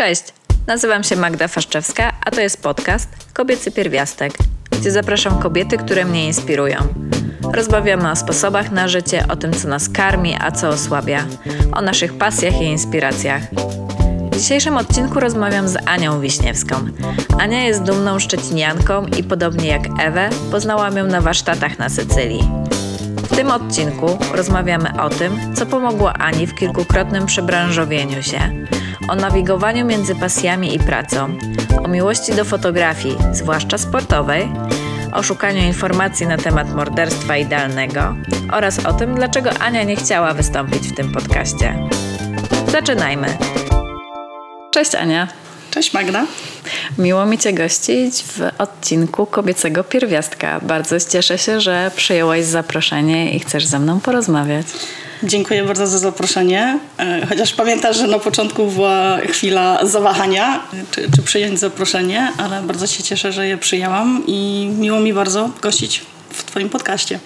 Cześć, nazywam się Magda Faszczewska, a to jest podcast Kobiecy Pierwiastek, gdzie zapraszam kobiety, które mnie inspirują. Rozmawiamy o sposobach na życie, o tym, co nas karmi, a co osłabia, o naszych pasjach i inspiracjach. W dzisiejszym odcinku rozmawiam z Anią Wiśniewską. Ania jest dumną szczecinianką i podobnie jak Ewę, poznałam ją na warsztatach na Sycylii. W tym odcinku rozmawiamy o tym, co pomogło Ani w kilkukrotnym przebranżowieniu się, o nawigowaniu między pasjami i pracą, o miłości do fotografii, zwłaszcza sportowej, o szukaniu informacji na temat morderstwa idealnego oraz o tym, dlaczego Ania nie chciała wystąpić w tym podcaście. Zaczynajmy. Cześć Ania. Cześć Magda. Miło mi Cię gościć w odcinku Kobiecego Pierwiastka. Bardzo cieszę się, że przyjęłaś zaproszenie i chcesz ze mną porozmawiać. Dziękuję bardzo za zaproszenie. E, chociaż pamiętasz, że na początku była chwila zawahania, czy, czy przyjąć zaproszenie, ale bardzo się cieszę, że je przyjęłam i miło mi bardzo gościć w Twoim podcaście.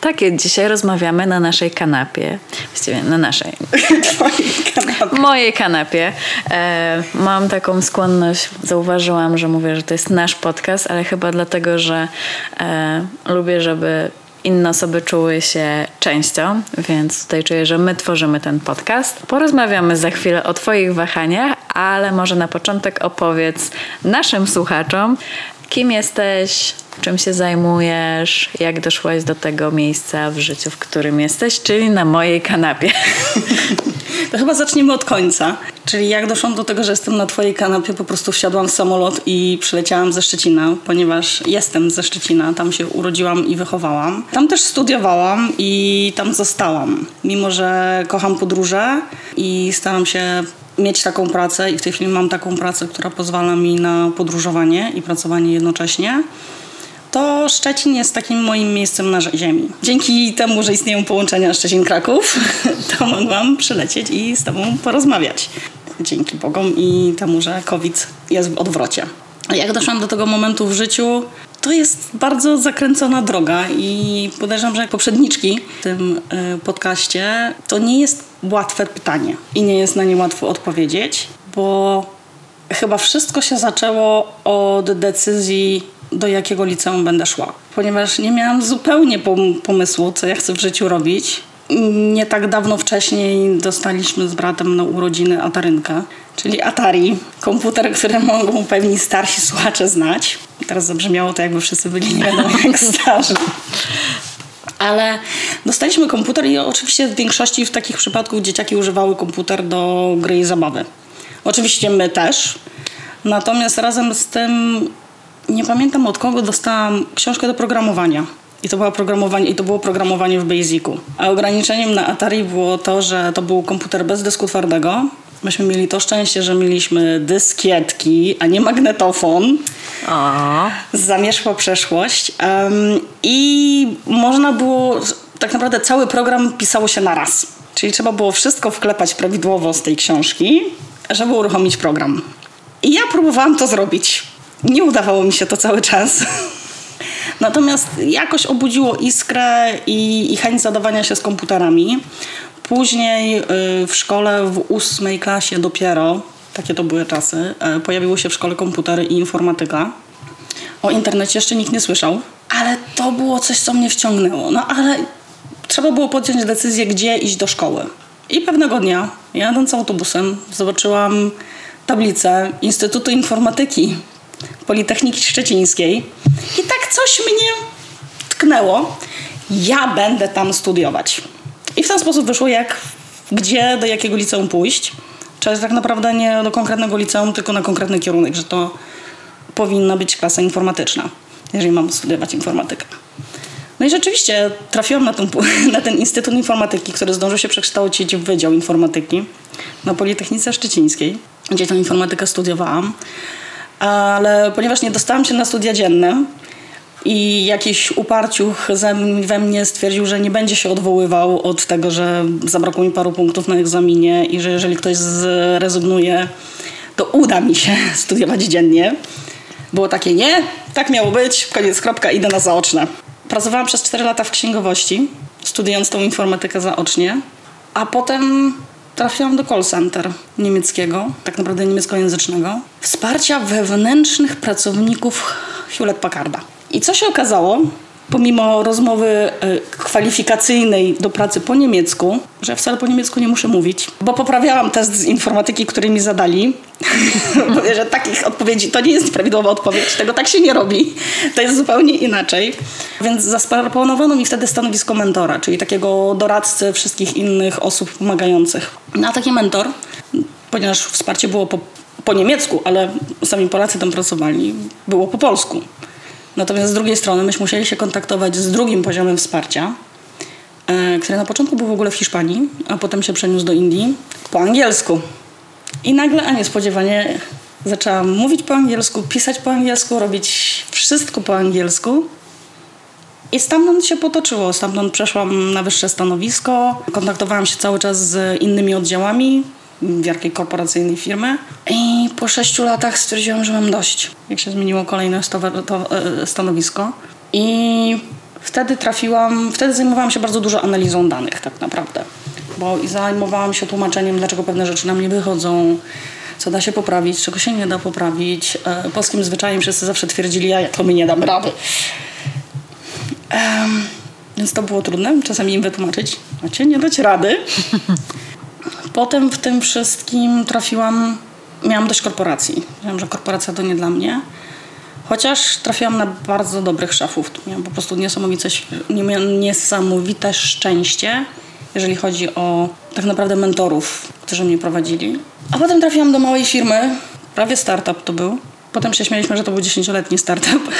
Tak, dzisiaj rozmawiamy na naszej kanapie. Właściwie na naszej. Kanapie. Mojej kanapie. E, mam taką skłonność, zauważyłam, że mówię, że to jest nasz podcast, ale chyba dlatego, że e, lubię, żeby inne osoby czuły się częścią, więc tutaj czuję, że my tworzymy ten podcast. Porozmawiamy za chwilę o Twoich wahaniach, ale może na początek opowiedz naszym słuchaczom, kim jesteś, czym się zajmujesz, jak doszłaś do tego miejsca w życiu, w którym jesteś, czyli na mojej kanapie. To chyba zaczniemy od końca. Czyli jak doszłam do tego, że jestem na Twojej kanapie, po prostu wsiadłam w samolot i przyleciałam ze Szczecina, ponieważ jestem ze Szczecina, tam się urodziłam i wychowałam. Tam też studiowałam i tam zostałam. Mimo, że kocham podróże i staram się mieć taką pracę i w tej chwili mam taką pracę, która pozwala mi na podróżowanie i pracowanie jednocześnie to Szczecin jest takim moim miejscem na ziemi. Dzięki temu, że istnieją połączenia Szczecin-Kraków, to mogłam przylecieć i z Tobą porozmawiać. Dzięki Bogom i temu, że COVID jest w odwrocie. Jak doszłam do tego momentu w życiu, to jest bardzo zakręcona droga i podejrzewam, że jak poprzedniczki w tym y, podcaście, to nie jest łatwe pytanie i nie jest na nie łatwo odpowiedzieć, bo chyba wszystko się zaczęło od decyzji do jakiego liceum będę szła. Ponieważ nie miałam zupełnie pomysłu, co ja chcę w życiu robić. Nie tak dawno wcześniej dostaliśmy z bratem na urodziny Atarynkę, czyli Atari. Komputer, który mogą pewni starsi słuchacze znać. Teraz zabrzmiało to, jakby wszyscy byli nie wiadomo jak starzy. Ale dostaliśmy komputer i oczywiście w większości w takich przypadków dzieciaki używały komputer do gry i zabawy. Oczywiście my też. Natomiast razem z tym nie pamiętam od kogo dostałam książkę do programowania. I to, było programowanie, I to było programowanie w Basicu. A ograniczeniem na Atari było to, że to był komputer bez dysku twardego. Myśmy mieli to szczęście, że mieliśmy dyskietki, a nie magnetofon. O. Zamierzchła przeszłość. Um, I można było, tak naprawdę cały program pisało się na raz. Czyli trzeba było wszystko wklepać prawidłowo z tej książki, żeby uruchomić program. I ja próbowałam to zrobić. Nie udawało mi się to cały czas. Natomiast jakoś obudziło iskrę i, i chęć zadawania się z komputerami. Później y, w szkole w ósmej klasie dopiero, takie to były czasy, y, pojawiły się w szkole komputery i informatyka. O internecie jeszcze nikt nie słyszał, ale to było coś, co mnie wciągnęło. No ale trzeba było podjąć decyzję, gdzie iść do szkoły. I pewnego dnia, jadąc autobusem, zobaczyłam tablicę Instytutu Informatyki Politechniki Szczecińskiej i tak coś mnie tknęło. Ja będę tam studiować. I w ten sposób wyszło, jak, gdzie, do jakiego liceum pójść. Czyli tak naprawdę nie do konkretnego liceum, tylko na konkretny kierunek, że to powinna być klasa informatyczna, jeżeli mam studiować informatykę. No i rzeczywiście trafiłam na ten, na ten Instytut Informatyki, który zdążył się przekształcić w Wydział Informatyki na Politechnice Szczecińskiej, gdzie tę informatykę studiowałam ale ponieważ nie dostałam się na studia dzienne i jakiś uparciuch we mnie stwierdził, że nie będzie się odwoływał od tego, że zabrakło mi paru punktów na egzaminie i że jeżeli ktoś zrezygnuje, to uda mi się studiować dziennie. Było takie nie, tak miało być, koniec, kropka, idę na zaoczne. Pracowałam przez 4 lata w księgowości, studiując tą informatykę zaocznie, a potem trafiłam do call center niemieckiego, tak naprawdę niemieckojęzycznego, wsparcia wewnętrznych pracowników Hewlett Packarda. I co się okazało? Pomimo rozmowy e, kwalifikacyjnej do pracy po niemiecku, że wcale po niemiecku nie muszę mówić, bo poprawiałam test z informatyki, który mi zadali. Mówię, że takich odpowiedzi to nie jest prawidłowa odpowiedź, tego tak się nie robi. To jest zupełnie inaczej. Więc zaproponowano mi wtedy stanowisko mentora, czyli takiego doradcy wszystkich innych osób pomagających. No a taki mentor, ponieważ wsparcie było po, po niemiecku, ale sami Polacy tam pracowali, było po polsku. Natomiast z drugiej strony myśmy musieli się kontaktować z drugim poziomem wsparcia, e, który na początku był w ogóle w Hiszpanii, a potem się przeniósł do Indii po angielsku. I nagle, a niespodziewanie, zaczęłam mówić po angielsku, pisać po angielsku, robić wszystko po angielsku. I stamtąd się potoczyło. Stamtąd przeszłam na wyższe stanowisko. Kontaktowałam się cały czas z innymi oddziałami wielkiej korporacyjnej firmy. I po sześciu latach stwierdziłam, że mam dość. Jak się zmieniło kolejne e, stanowisko. I wtedy trafiłam, wtedy zajmowałam się bardzo dużo analizą danych tak naprawdę. Bo i zajmowałam się tłumaczeniem, dlaczego pewne rzeczy nam nie wychodzą, co da się poprawić, czego się nie da poprawić. E, Polskim zwyczajem wszyscy zawsze twierdzili, ja to my nie dam rady. Em, więc to było trudne, czasami im wytłumaczyć, macie nie dać rady. Potem w tym wszystkim trafiłam, miałam dość korporacji. Wiem, że korporacja to nie dla mnie. Chociaż trafiłam na bardzo dobrych szafów. Miałam po prostu niesamowite, niesamowite szczęście, jeżeli chodzi o tak naprawdę mentorów, którzy mnie prowadzili. A potem trafiłam do małej firmy, prawie startup to był. Potem się śmialiśmy, że to był dziesięcioletni startup.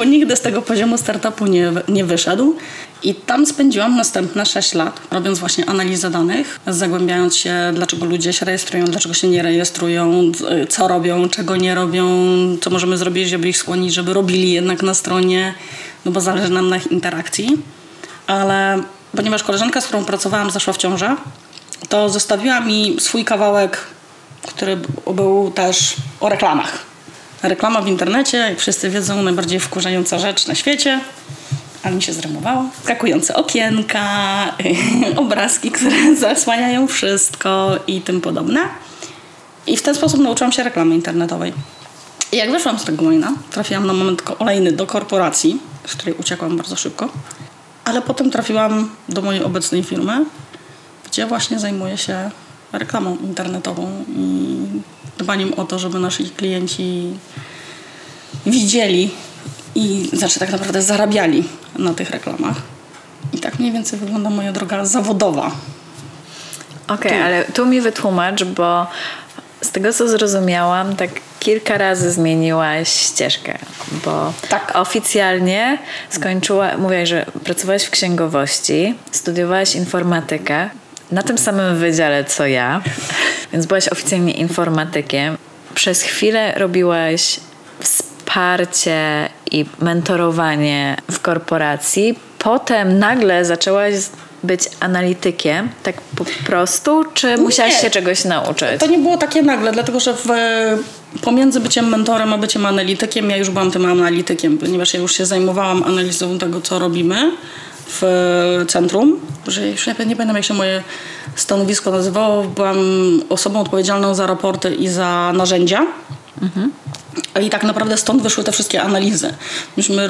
bo nigdy z tego poziomu startupu nie, nie wyszedł. I tam spędziłam następne 6 lat, robiąc właśnie analizę danych, zagłębiając się, dlaczego ludzie się rejestrują, dlaczego się nie rejestrują, co robią, czego nie robią, co możemy zrobić, żeby ich skłonić, żeby robili jednak na stronie, no bo zależy nam na ich interakcji. Ale ponieważ koleżanka, z którą pracowałam, zaszła w ciążę, to zostawiła mi swój kawałek, który był też o reklamach. Reklama w internecie, jak wszyscy wiedzą, najbardziej wkurzająca rzecz na świecie ale mi się zrymowało. Skakujące okienka, obrazki, które zasłaniają wszystko i tym podobne. I w ten sposób nauczyłam się reklamy internetowej. I jak wyszłam z tego wojna, trafiłam na moment kolejny do korporacji, z której uciekłam bardzo szybko, ale potem trafiłam do mojej obecnej firmy, gdzie właśnie zajmuję się reklamą internetową i dbaniem o to, żeby nasi klienci widzieli i znaczy tak naprawdę zarabiali na tych reklamach. I tak mniej więcej wygląda moja droga zawodowa. Okej, okay, ale tu mi wytłumacz, bo z tego co zrozumiałam, tak kilka razy zmieniłaś ścieżkę, bo tak. oficjalnie skończyła, mówiłaś, że pracowałaś w księgowości, studiowałaś informatykę na tym samym wydziale co ja, więc byłaś oficjalnie informatykiem. Przez chwilę robiłaś wsparcie i mentorowanie w korporacji. Potem nagle zaczęłaś być analitykiem, tak po prostu, czy musiałaś nie, się czegoś nauczyć? To nie było takie nagle, dlatego że w, pomiędzy byciem mentorem a byciem analitykiem, ja już byłam tym analitykiem, ponieważ ja już się zajmowałam analizą tego, co robimy w centrum, że już nie, nie pamiętam jak się moje stanowisko nazywało, byłam osobą odpowiedzialną za raporty i za narzędzia. Mhm. I tak naprawdę stąd wyszły te wszystkie analizy. Myśmy,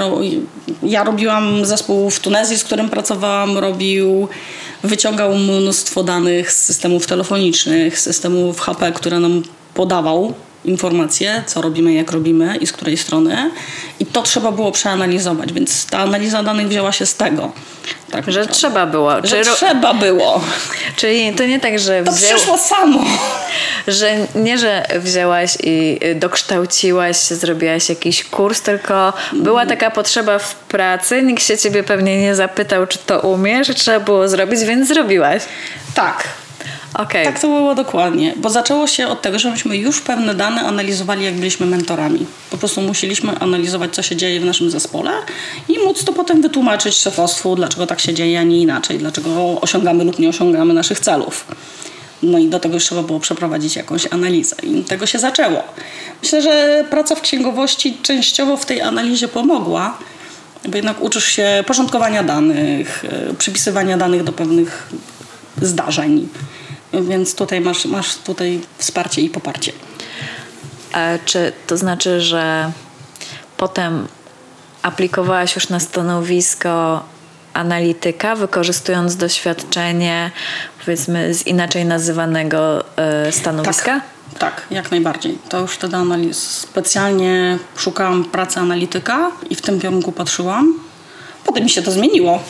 ja robiłam zespół w Tunezji, z którym pracowałam, robił, wyciągał mnóstwo danych z systemów telefonicznych, z systemów HP, które nam podawał informacje, co robimy, jak robimy i z której strony. I to trzeba było przeanalizować, więc ta analiza danych wzięła się z tego. Tak że trzeba było. Że Czy... trzeba było. Czyli to nie tak, że To przyszło samo. Że nie, że wzięłaś i dokształciłaś zrobiłaś jakiś kurs, tylko była taka potrzeba w pracy, nikt się ciebie pewnie nie zapytał, czy to umiesz, trzeba było zrobić, więc zrobiłaś. Tak, Okay. Tak to było dokładnie, bo zaczęło się od tego, że myśmy już pewne dane analizowali, jak byliśmy mentorami. Po prostu musieliśmy analizować, co się dzieje w naszym zespole i móc to potem wytłumaczyć szefostwu, dlaczego tak się dzieje, a nie inaczej, dlaczego osiągamy lub nie osiągamy naszych celów. No i do tego już trzeba było przeprowadzić jakąś analizę i tego się zaczęło. Myślę, że praca w księgowości częściowo w tej analizie pomogła, bo jednak uczysz się porządkowania danych, e, przypisywania danych do pewnych zdarzeń. Więc tutaj masz, masz tutaj wsparcie i poparcie. A czy to znaczy, że potem aplikowałaś już na stanowisko analityka, wykorzystując doświadczenie, powiedzmy, z inaczej nazywanego e, stanowiska? Tak, tak, jak najbardziej. To już wtedy analiz... specjalnie szukałam pracy analityka i w tym kierunku patrzyłam. Potem mi się to zmieniło,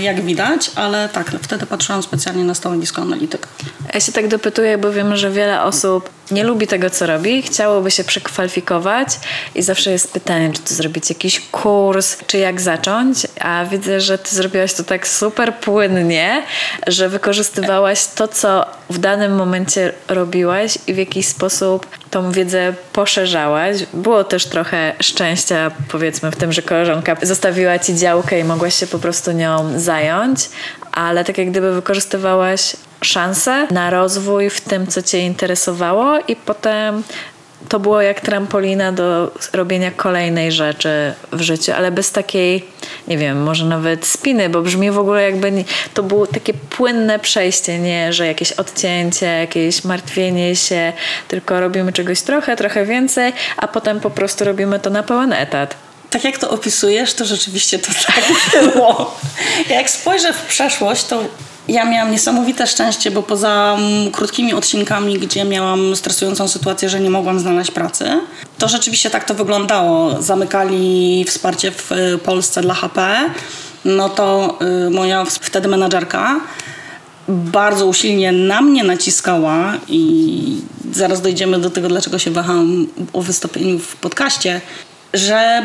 jak widać, ale tak, wtedy patrzyłam specjalnie na stanowisko analityka. Ja się tak dopytuję, bo wiem, że wiele osób nie lubi tego, co robi, chciałoby się przekwalifikować i zawsze jest pytanie, czy tu zrobić jakiś kurs, czy jak zacząć, a widzę, że ty zrobiłaś to tak super płynnie, że wykorzystywałaś to, co w danym momencie robiłaś i w jakiś sposób tą wiedzę poszerzałaś. Było też trochę szczęścia, powiedzmy, w tym, że koleżanka zostawiła ci działkę i mogłaś się po prostu nią zająć, ale tak jak gdyby wykorzystywałaś szansę na rozwój w tym, co Cię interesowało, i potem to było jak trampolina do robienia kolejnej rzeczy w życiu, ale bez takiej, nie wiem, może nawet spiny, bo brzmi w ogóle jakby nie, to było takie płynne przejście, nie, że jakieś odcięcie, jakieś martwienie się, tylko robimy czegoś trochę, trochę więcej, a potem po prostu robimy to na pełen etat. Tak jak to opisujesz, to rzeczywiście to tak było. Jak spojrzę w przeszłość, to ja miałam niesamowite szczęście, bo poza mm, krótkimi odcinkami, gdzie miałam stresującą sytuację, że nie mogłam znaleźć pracy, to rzeczywiście tak to wyglądało. Zamykali wsparcie w y, Polsce dla HP, no to y, moja wtedy menadżerka bardzo usilnie na mnie naciskała i zaraz dojdziemy do tego, dlaczego się wahałam o wystąpieniu w podcaście, że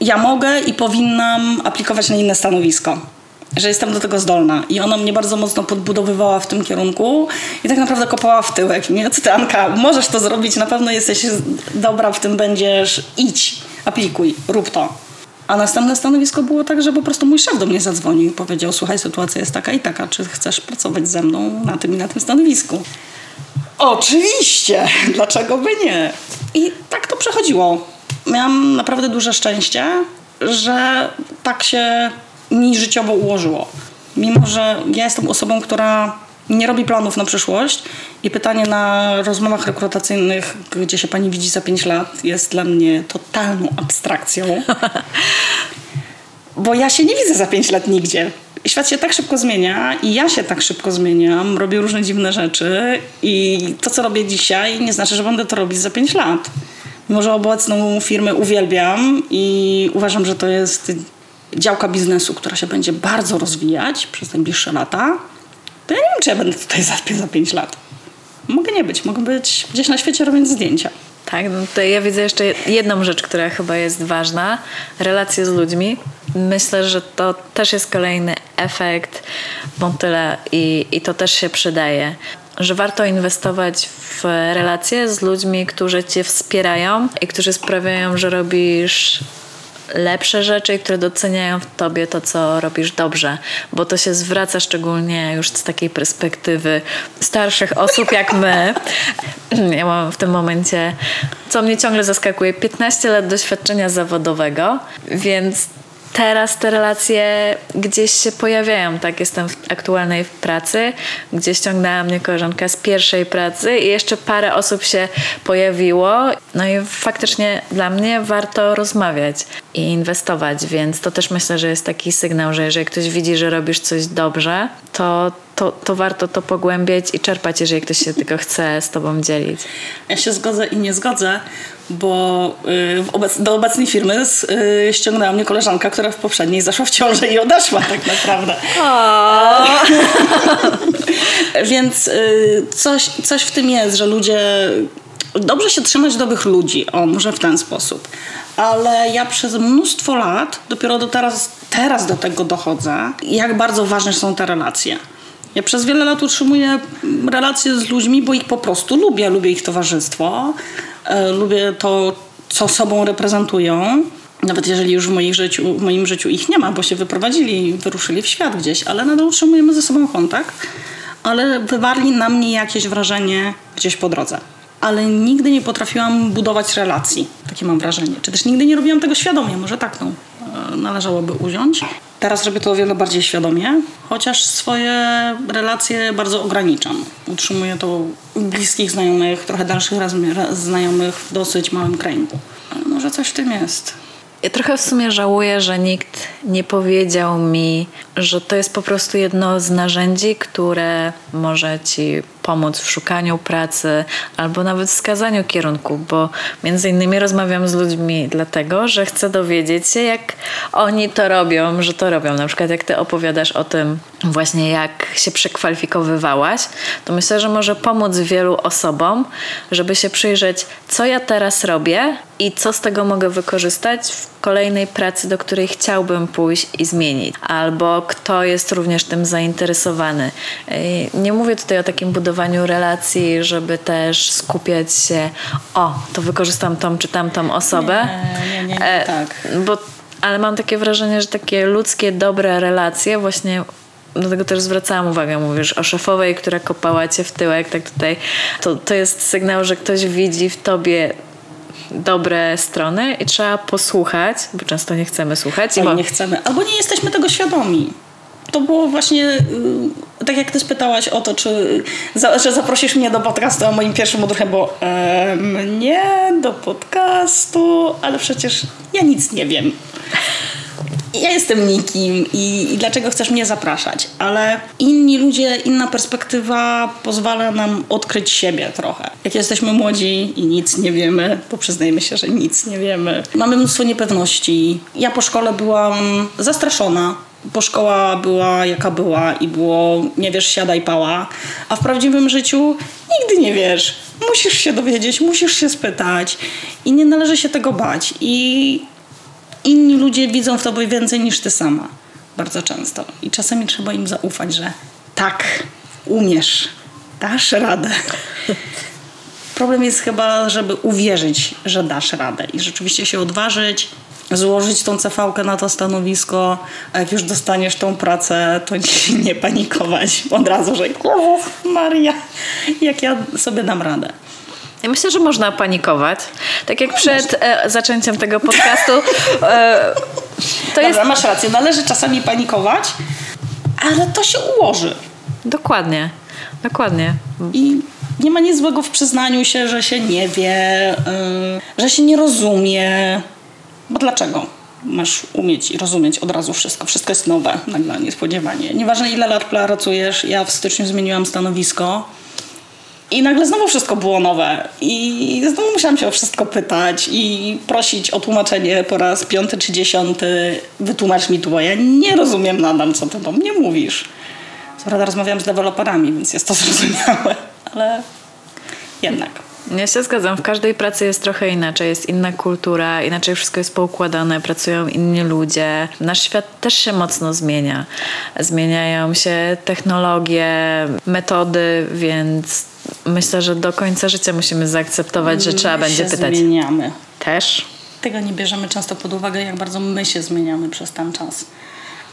ja mogę i powinnam aplikować na inne stanowisko. Że jestem do tego zdolna. I ona mnie bardzo mocno podbudowywała w tym kierunku i tak naprawdę kopała w tyłek. Nie, ty Anka, możesz to zrobić, na pewno jesteś dobra w tym, będziesz, idź, aplikuj, rób to. A następne stanowisko było tak, że po prostu mój szef do mnie zadzwonił i powiedział: Słuchaj, sytuacja jest taka i taka, czy chcesz pracować ze mną na tym i na tym stanowisku? Oczywiście, dlaczego by nie? I tak to przechodziło. Miałam naprawdę duże szczęście, że tak się mi życiowo ułożyło. Mimo, że ja jestem osobą, która nie robi planów na przyszłość i pytanie na rozmowach rekrutacyjnych, gdzie się pani widzi za 5 lat, jest dla mnie totalną abstrakcją. Bo ja się nie widzę za 5 lat nigdzie. Świat się tak szybko zmienia i ja się tak szybko zmieniam, robię różne dziwne rzeczy i to, co robię dzisiaj, nie znaczy, że będę to robić za 5 lat. Mimo, że obecną firmę uwielbiam i uważam, że to jest działka biznesu, która się będzie bardzo rozwijać przez najbliższe lata, to ja nie wiem, czy ja będę tutaj za, za 5 lat. Mogę nie być, mogę być gdzieś na świecie robiąc zdjęcia. Tak, no ja widzę jeszcze jedną rzecz, która chyba jest ważna. Relacje z ludźmi. Myślę, że to też jest kolejny efekt motyla i, i to też się przydaje. Że warto inwestować w relacje z ludźmi, którzy cię wspierają i którzy sprawiają, że robisz lepsze rzeczy, które doceniają w tobie to, co robisz dobrze, bo to się zwraca szczególnie już z takiej perspektywy starszych osób jak my. Ja mam w tym momencie, co mnie ciągle zaskakuje, 15 lat doświadczenia zawodowego, więc teraz te relacje gdzieś się pojawiają. Tak, jestem w aktualnej pracy, gdzie ściągnęła mnie koleżanka z pierwszej pracy i jeszcze parę osób się pojawiło. No i faktycznie dla mnie warto rozmawiać i inwestować, więc to też myślę, że jest taki sygnał, że jeżeli ktoś widzi, że robisz coś dobrze, to, to, to warto to pogłębiać i czerpać, jeżeli ktoś się tylko chce z tobą dzielić. Ja się zgodzę i nie zgodzę, bo y, obec, do obecnej firmy y, ściągnęła mnie koleżanka, która w poprzedniej zaszła w ciążę i odeszła tak naprawdę. Więc y, coś, coś w tym jest, że ludzie... Dobrze się trzymać dobrych ludzi, o może w ten sposób. Ale ja przez mnóstwo lat, dopiero do teraz, teraz do tego dochodzę, jak bardzo ważne są te relacje. Ja przez wiele lat utrzymuję relacje z ludźmi, bo ich po prostu lubię. Lubię ich towarzystwo, e, lubię to, co sobą reprezentują. Nawet jeżeli już w, życiu, w moim życiu ich nie ma, bo się wyprowadzili wyruszyli w świat gdzieś, ale nadal utrzymujemy ze sobą kontakt. Ale wywarli na mnie jakieś wrażenie gdzieś po drodze. Ale nigdy nie potrafiłam budować relacji. Takie mam wrażenie. Czy też nigdy nie robiłam tego świadomie, może tak no. E, należałoby uziąć. Teraz robię to o wiele bardziej świadomie, chociaż swoje relacje bardzo ograniczam. Utrzymuję to bliskich znajomych, trochę dalszych znajomych w dosyć małym kręgu. Ale może coś w tym jest. Ja trochę w sumie żałuję, że nikt nie powiedział mi, że to jest po prostu jedno z narzędzi, które może ci pomóc w szukaniu pracy albo nawet wskazaniu kierunku, bo między innymi rozmawiam z ludźmi dlatego, że chcę dowiedzieć się, jak oni to robią, że to robią. Na przykład jak ty opowiadasz o tym właśnie, jak się przekwalifikowywałaś, to myślę, że może pomóc wielu osobom, żeby się przyjrzeć, co ja teraz robię i co z tego mogę wykorzystać w kolejnej pracy, do której chciałbym pójść i zmienić, albo kto jest również tym zainteresowany. Yy, Nie mówię tutaj o takim budowaniu relacji, żeby też skupiać się, o, to wykorzystam tą czy tamtą osobę. Nie, nie, nie, nie E, tak. Bo, ale mam takie wrażenie, że takie ludzkie, dobre relacje właśnie do tego też zwracałam uwagę, mówisz o szefowej, która kopała cię w tyłek, tak tutaj, to, to jest sygnał, że ktoś widzi w tobie dobre strony i trzeba posłuchać, bo często nie chcemy słuchać. I nie chcemy, albo nie jesteśmy tego świadomi. To było właśnie, y, tak jak ty spytałaś o to, czy za, że zaprosisz mnie do podcastu, a moim pierwszym odruchem było e, mnie do podcastu, ale przecież ja nic nie wiem. Ja jestem nikim i, i dlaczego chcesz mnie zapraszać? Ale inni ludzie, inna perspektywa pozwala nam odkryć siebie trochę. Jak jesteśmy młodzi i nic nie wiemy, to przyznajmy się, że nic nie wiemy. Mamy mnóstwo niepewności. Ja po szkole byłam zastraszona, bo szkoła była jaka była i było nie wiesz, siadaj pała. A w prawdziwym życiu nigdy nie wiesz. Musisz się dowiedzieć, musisz się spytać i nie należy się tego bać. I inni ludzie widzą w tobie więcej niż ty sama. Bardzo często. I czasami trzeba im zaufać, że tak, umiesz, dasz radę. Problem jest chyba, żeby uwierzyć, że dasz radę i rzeczywiście się odważyć, złożyć tą CV na to stanowisko, a jak już dostaniesz tą pracę, to nie, panikować od razu, że Jezus Maria, jak ja sobie dam radę. ja myślę, że można panikować. Tak jak przed e, zaczęciem tego podcastu, e, to jest Dobra, masz rację, należy czasami panikować, ale to się ułoży. dokładnie, dokładnie. I nie ma nic złego w przyznaniu się, że się nie wie, yy, że się nie rozumie. Bo dlaczego? Masz umieć i rozumieć od razu wszystko. Wszystko jest nowe, nagle, niespodziewanie. Nieważne ile lat pracujesz, ja w styczniu zmieniłam stanowisko i nagle znowu wszystko było nowe. I znowu musiałam się o wszystko pytać i prosić o tłumaczenie po raz piąty czy dziesiąty. Wytłumacz mi to, bo ja nie rozumiem nadal, co ty do mnie mówisz. Co prawda rozmawiam z deweloperami, więc jest to zrozumiałe, ale jednak. Ja się zgadzam. W każdej pracy jest trochę inaczej. Jest inna kultura, inaczej wszystko jest poukładane, pracują inni ludzie. Nasz świat też się mocno zmienia. Zmieniają się technologie, metody, więc myślę, że do końca życia musimy zaakceptować, że trzeba My będzie się pytać. zmieniamy. Też? Tego nie bierzemy często pod uwagę, jak bardzo my się zmieniamy przez ten czas.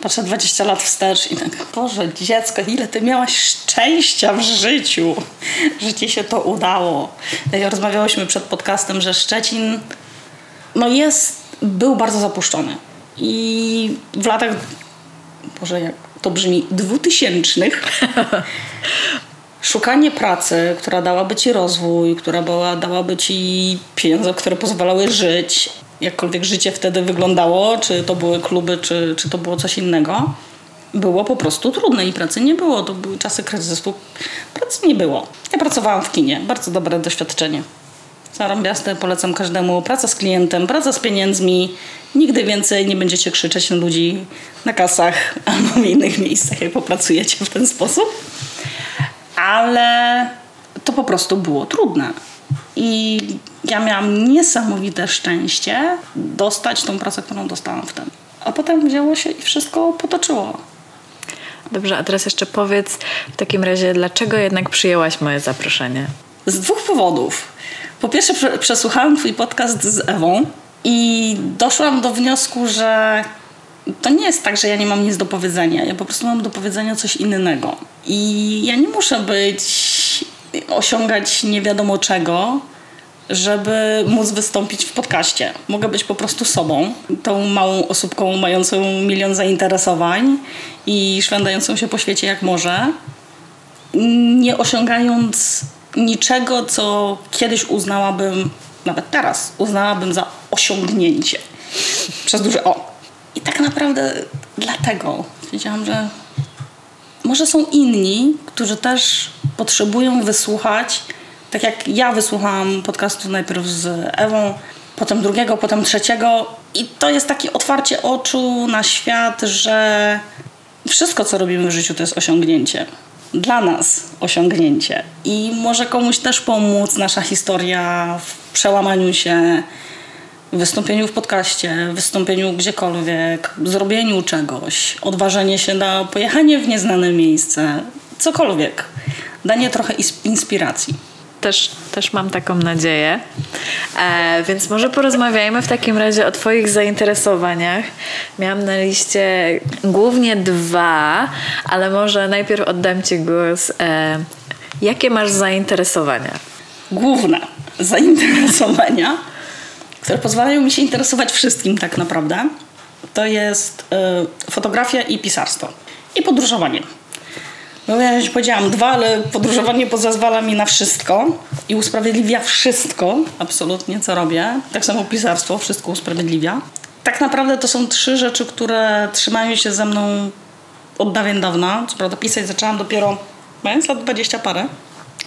Patrzę 20 lat wstecz i tak, Boże, dziecko, ile ty miałaś szczęścia w życiu, że ci się to udało. Tak jak rozmawiałyśmy przed podcastem, że Szczecin no jest, był bardzo zapuszczony. I w latach, Boże, jak to brzmi, dwutysięcznych szukanie pracy, która dałaby ci rozwój, która była, dałaby ci pieniądze, które pozwalały żyć, jakkolwiek życie wtedy wyglądało, czy to były kluby, czy, czy to było coś innego, było po prostu trudne i pracy nie było. To były czasy kryzysu. Pracy nie było. Ja pracowałam w kinie. Bardzo dobre doświadczenie. Zarąbiaste, polecam każdemu. Praca z klientem, praca z pieniędzmi. Nigdy więcej nie będziecie krzyczeć na ludzi na kasach albo w innych miejscach, jak popracujecie w ten sposób ale to po prostu było trudne. I ja miałam niesamowite szczęście dostać tą pracę, którą dostałam wtedy. A potem wzięło się i wszystko potoczyło. Dobrze, a teraz jeszcze powiedz w takim razie, dlaczego jednak przyjęłaś moje zaproszenie? Z dwóch powodów. Po pierwsze, prze- przesłuchałam Twój podcast z Ewą i doszłam do wniosku, że to nie jest tak, że ja nie mam nic do powiedzenia. Ja po prostu mam do powiedzenia coś innego. I ja nie muszę być, osiągać nie wiadomo czego, żeby móc wystąpić w podcaście. Mogę być po prostu sobą, tą małą osóbką mającą milion zainteresowań i szwendającą się po świecie jak może, nie osiągając niczego, co kiedyś uznałabym, nawet teraz uznałabym za osiągnięcie. Przez duże O. I tak naprawdę dlatego wiedziałam, że może są inni, którzy też potrzebują wysłuchać, tak jak ja wysłuchałam podcastu najpierw z Ewą, potem drugiego, potem trzeciego. I to jest takie otwarcie oczu na świat, że wszystko, co robimy w życiu, to jest osiągnięcie. Dla nas osiągnięcie. I może komuś też pomóc nasza historia w przełamaniu się, w wystąpieniu w podcaście, w wystąpieniu gdziekolwiek, zrobieniu czegoś, odważenie się na pojechanie w nieznane miejsce, cokolwiek. Danie trochę inspiracji. Też, też mam taką nadzieję. E, więc może porozmawiajmy w takim razie o Twoich zainteresowaniach. Miałam na liście głównie dwa, ale może najpierw oddam Ci głos. E, jakie masz zainteresowania? Główne zainteresowania, które pozwalają mi się interesować wszystkim tak naprawdę, to jest y, fotografia i pisarstwo. I podróżowanie. No ja już powiedziałam dwa, ale podróżowanie pozwala mi na wszystko i usprawiedliwia wszystko, absolutnie, co robię. Tak samo pisarstwo wszystko usprawiedliwia. Tak naprawdę to są trzy rzeczy, które trzymają się ze mną od dawien dawna. Co prawda pisać zaczęłam dopiero mając lat 20 parę,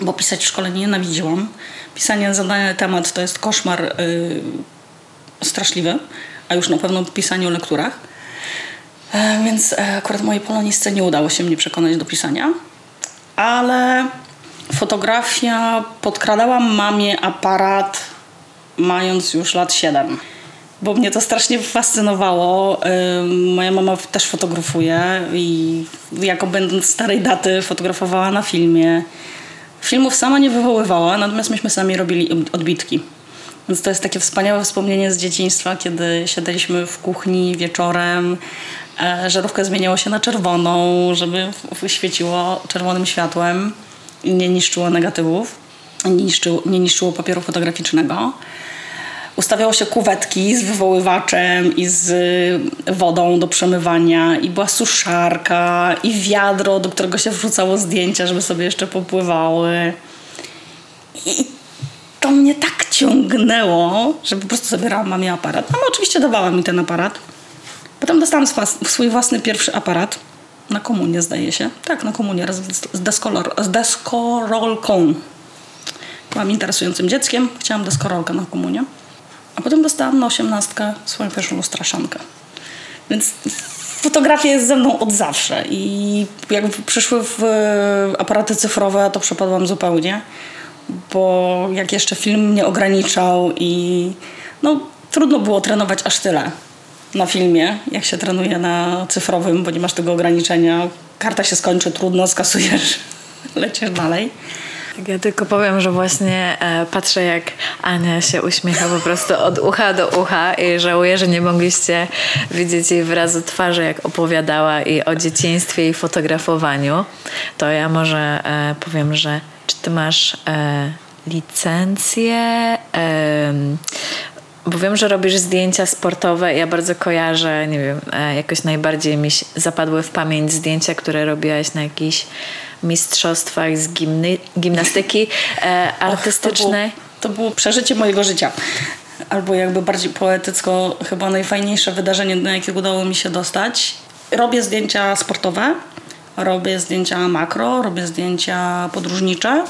bo pisać w szkole nie nienawidziłam. Pisanie na zadany temat to jest koszmar yy, straszliwy, a już na pewno pisanie o lekturach. E, Więc e, akurat mojej polonistce nie udało się mnie przekonać do pisania. Ale fotografia, podkradałam mamie aparat mając już lat 7. Bo mnie to strasznie fascynowało. Ym, Moja mama też fotografuje i jako będąc starej daty fotografowała na filmie. Filmów sama nie wywoływała, natomiast myśmy sami robili odbitki. Więc to jest takie wspaniałe wspomnienie z dzieciństwa, kiedy siadaliśmy w kuchni wieczorem, e, żarówka zmieniała się na czerwoną, żeby świeciło czerwonym światłem i nie niszczyło negatywów, nie niszczyło, nie niszczyło papieru fotograficznego. Ustawiało się kuwetki z wywoływaczem i z wodą do przemywania i była suszarka i wiadro, do którego się wrzucało zdjęcia, żeby sobie jeszcze popływały. I to mnie tak ciągnęło, że po prostu zabierałam mamie aparat. Mama oczywiście dawała mi ten aparat. Potem dostałam swój własny pierwszy aparat. Na komunię zdaje się. Tak, na komunię raz z, deskolor, z deskorolką. Byłam interesującym dzieckiem. Chciałam deskorolkę na komunię. A potem dostałam na osiemnastkę swoją pierwszą lustraszankę. Więc fotografia jest ze mną od zawsze i jak przyszły w aparaty cyfrowe, to przepadłam zupełnie, bo jak jeszcze film mnie ograniczał i no trudno było trenować aż tyle na filmie, jak się trenuje na cyfrowym, bo nie masz tego ograniczenia. Karta się skończy, trudno, skasujesz, lecisz dalej. Tak, Ja tylko powiem, że właśnie e, patrzę jak Ania się uśmiecha po prostu od ucha do ucha i żałuję, że nie mogliście widzieć jej wyrazu twarzy, jak opowiadała i o dzieciństwie i fotografowaniu. To ja może e, powiem, że czy ty masz e, licencję? Bo wiem, że robisz zdjęcia sportowe. Ja bardzo kojarzę, nie wiem, e, jakoś najbardziej mi zapadły w pamięć zdjęcia, które robiłaś na jakichś mistrzostwach z gimny, gimnastyki artystycznej. To było, to było przeżycie mojego życia. Albo jakby bardziej poetycko, chyba najfajniejsze wydarzenie, na jakie udało mi się dostać. Robię zdjęcia sportowe, robię zdjęcia makro, robię zdjęcia podróżnicze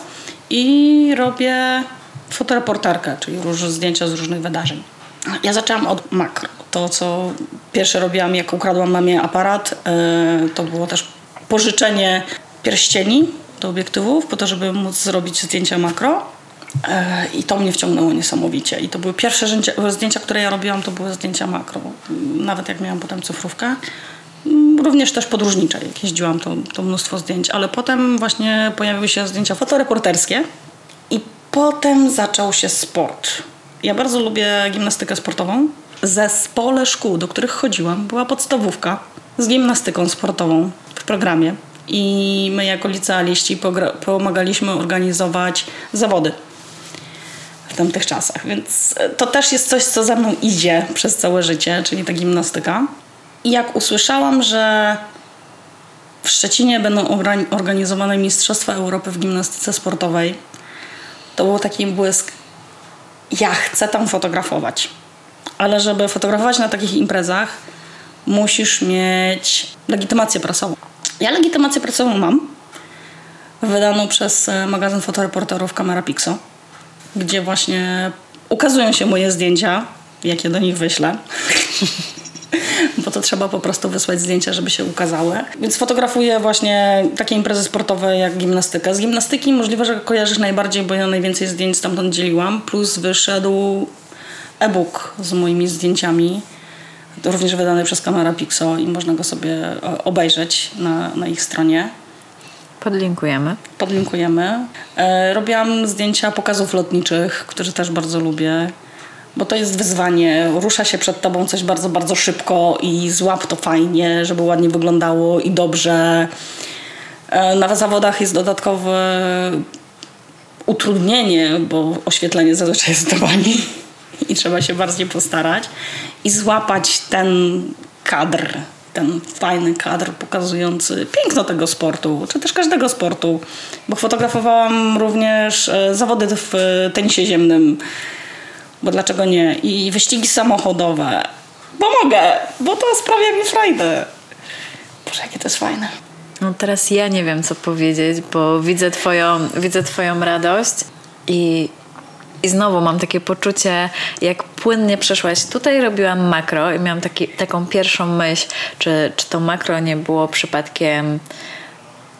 i robię fotoreporterkę, czyli zdjęcia z różnych wydarzeń. Ja zaczęłam od makro. To, co pierwsze robiłam, jak ukradłam mamie aparat, yy, to było też pożyczenie pierścieni do obiektywów, po to, żeby móc zrobić zdjęcia makro. E, I to mnie wciągnęło niesamowicie. I to były pierwsze zdjęcia, zdjęcia, które ja robiłam, to były zdjęcia makro. Nawet jak miałam potem cyfrówkę. Mm, Również też podróżnicze, jak jeździłam, to, to mnóstwo zdjęć. Ale potem właśnie pojawiły się zdjęcia fotoreporterskie. I potem zaczął się sport. Ja bardzo lubię gimnastykę sportową. Zespole szkół, do których chodziłam, była podstawówka z gimnastyką sportową w programie. I my jako licealiści pomagaliśmy organizować zawody w tamtych czasach. Więc e, to też jest coś, co ze mną idzie przez całe życie, czyli ta gimnastyka. I jak usłyszałam, że w Szczecinie będą organ- organizowane Mistrzostwa Europy w gimnastyce sportowej, to był taki błysk. Ja chcę tam fotografować. Ale żeby fotografować na takich imprezach, musisz mieć legitymację prasową. Ja legitymację prasową mam, wydaną przez e, magazyn fotoreporterów Camera Pixo, gdzie właśnie ukazują się moje zdjęcia, jakie do nich wyślę. Bo to trzeba po prostu wysłać zdjęcia, żeby się ukazały. Więc fotografuję właśnie takie imprezy sportowe jak gimnastyka. Z gimnastyki możliwe, że kojarzysz najbardziej, bo ja najwięcej zdjęć stamtąd dzieliłam. Plus wyszedł e-book z moimi zdjęciami. Również wydany przez Camera Pixo i można go sobie obejrzeć na, na ich stronie. Podlinkujemy. Podlinkujemy. E, robiłam zdjęcia pokazów lotniczych, które też bardzo lubię, bo to jest wyzwanie. Rusza się przed tobą coś bardzo, bardzo szybko i złap to fajnie, żeby ładnie wyglądało i dobrze. E, na zawodach jest dodatkowe utrudnienie, bo oświetlenie zazwyczaj jest do bani i trzeba się bardziej postarać i złapać ten kadr, ten fajny kadr pokazujący piękno tego sportu, czy też każdego sportu, bo fotografowałam również e, zawody w e, tenisie ziemnym, bo dlaczego nie, i wyścigi samochodowe, bo mogę, bo to sprawia mi frajdę. Boże, jakie to jest fajne. No teraz ja nie wiem, co powiedzieć, bo widzę twoją, widzę twoją radość i, i znowu mam takie poczucie, jak płynnie przeszłaś. Tutaj robiłam makro i miałam taki, taką pierwszą myśl, czy, czy to makro nie było przypadkiem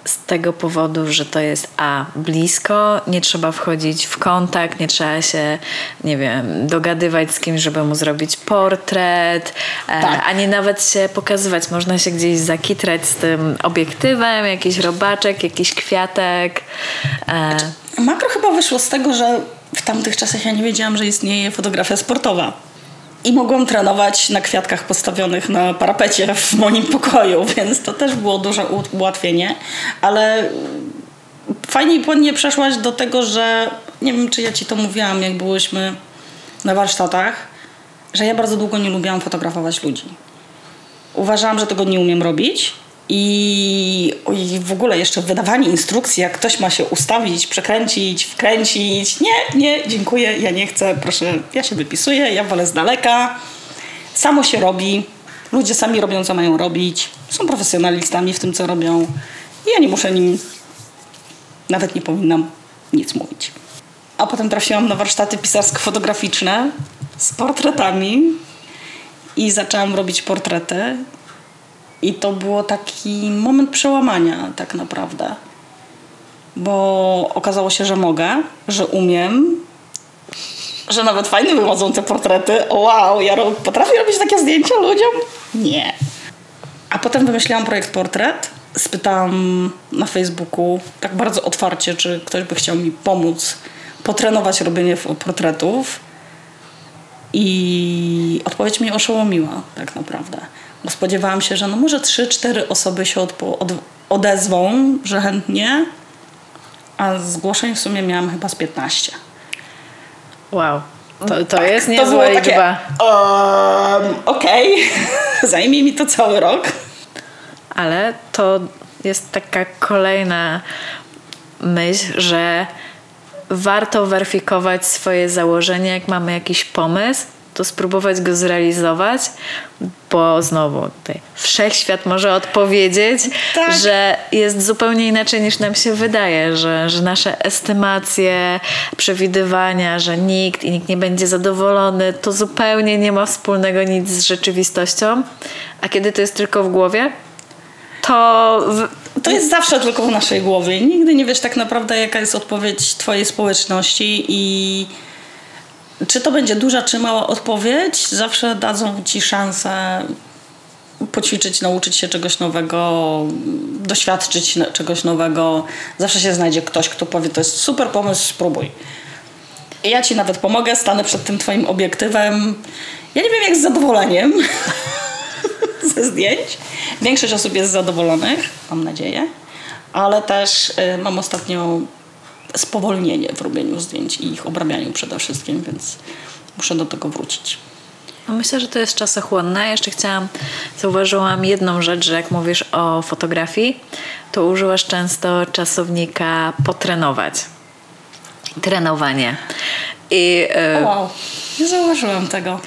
z tego powodu, że to jest a blisko, nie trzeba wchodzić w kontakt, nie trzeba się, nie wiem, dogadywać z kimś, żeby mu zrobić portret, e, Tak. ani nawet się pokazywać. Można się gdzieś zakitrać z tym obiektywem, jakiś robaczek, jakiś kwiatek. E, Makro chyba wyszło z tego, że w tamtych czasach ja nie wiedziałam, że istnieje fotografia sportowa. I mogłam trenować na kwiatkach postawionych na parapecie w moim pokoju, więc to też było duże ułatwienie. Ale fajnie i płynnie przeszłaś do tego, że nie wiem, czy ja ci to mówiłam, jak byłyśmy na warsztatach, że ja bardzo długo nie lubiłam fotografować ludzi. Uważałam, że tego nie umiem robić. I, I w ogóle jeszcze wydawanie instrukcji, jak ktoś ma się ustawić, przekręcić, wkręcić. Nie, nie, dziękuję, ja nie chcę, proszę, ja się wypisuję, ja wolę z daleka. Samo się robi. Ludzie sami robią, co mają robić. Są profesjonalistami w tym, co robią. I ja nie muszę nim, nawet nie powinnam nic mówić. A potem trafiłam na warsztaty pisarsko-fotograficzne z portretami i zaczęłam robić portrety. I to było taki moment przełamania, tak naprawdę. Bo okazało się, że mogę, że umiem, że nawet fajnie wychodzą te portrety. Wow, ja potrafię robić takie zdjęcia ludziom? Nie. A potem wymyśliłam projekt portret. Spytałam na Facebooku tak bardzo otwarcie, czy ktoś by chciał mi pomóc potrenować robienie portretów. I odpowiedź mnie oszołomiła, tak naprawdę. Bo spodziewałam się, że no może 3-4 osoby się odpo- od- odezwą, że chętnie, a zgłoszeń w sumie miałam chyba z 15. wow, to, to Tak, jest niezła liczba. Um, Okej, zajmie mi to cały rok. Ale to jest taka kolejna myśl, że warto weryfikować swoje założenie, jak mamy jakiś pomysł, to spróbować go zrealizować, bo znowu tutaj wszechświat może odpowiedzieć, Tak. że jest zupełnie inaczej niż nam się wydaje, że, że nasze estymacje, przewidywania, że nikt i nikt nie będzie zadowolony, to zupełnie nie ma wspólnego nic z rzeczywistością. A kiedy to jest tylko w głowie, to w, To jest zawsze tylko w naszej głowie. Nigdy nie wiesz tak naprawdę, jaka jest odpowiedź twojej społeczności i czy to będzie duża, czy mała odpowiedź, zawsze dadzą ci szansę poćwiczyć, nauczyć się czegoś nowego, doświadczyć czegoś nowego. Zawsze się znajdzie ktoś, kto powie, to jest super pomysł, spróbuj. I ja ci nawet pomogę, stanę przed tym twoim obiektywem. Ja nie wiem, jak z zadowoleniem ze zdjęć. Większość osób jest zadowolonych, mam nadzieję, ale też y, mam ostatnio spowolnienie w robieniu zdjęć i ich obrabianiu przede wszystkim, więc muszę do tego wrócić. No myślę, że to jest czasochłonne. Jeszcze chciałam, zauważyłam jedną rzecz, że jak mówisz o fotografii, to używasz często czasownika potrenować. Trenowanie. I e, Wow, nie zauważyłam tego.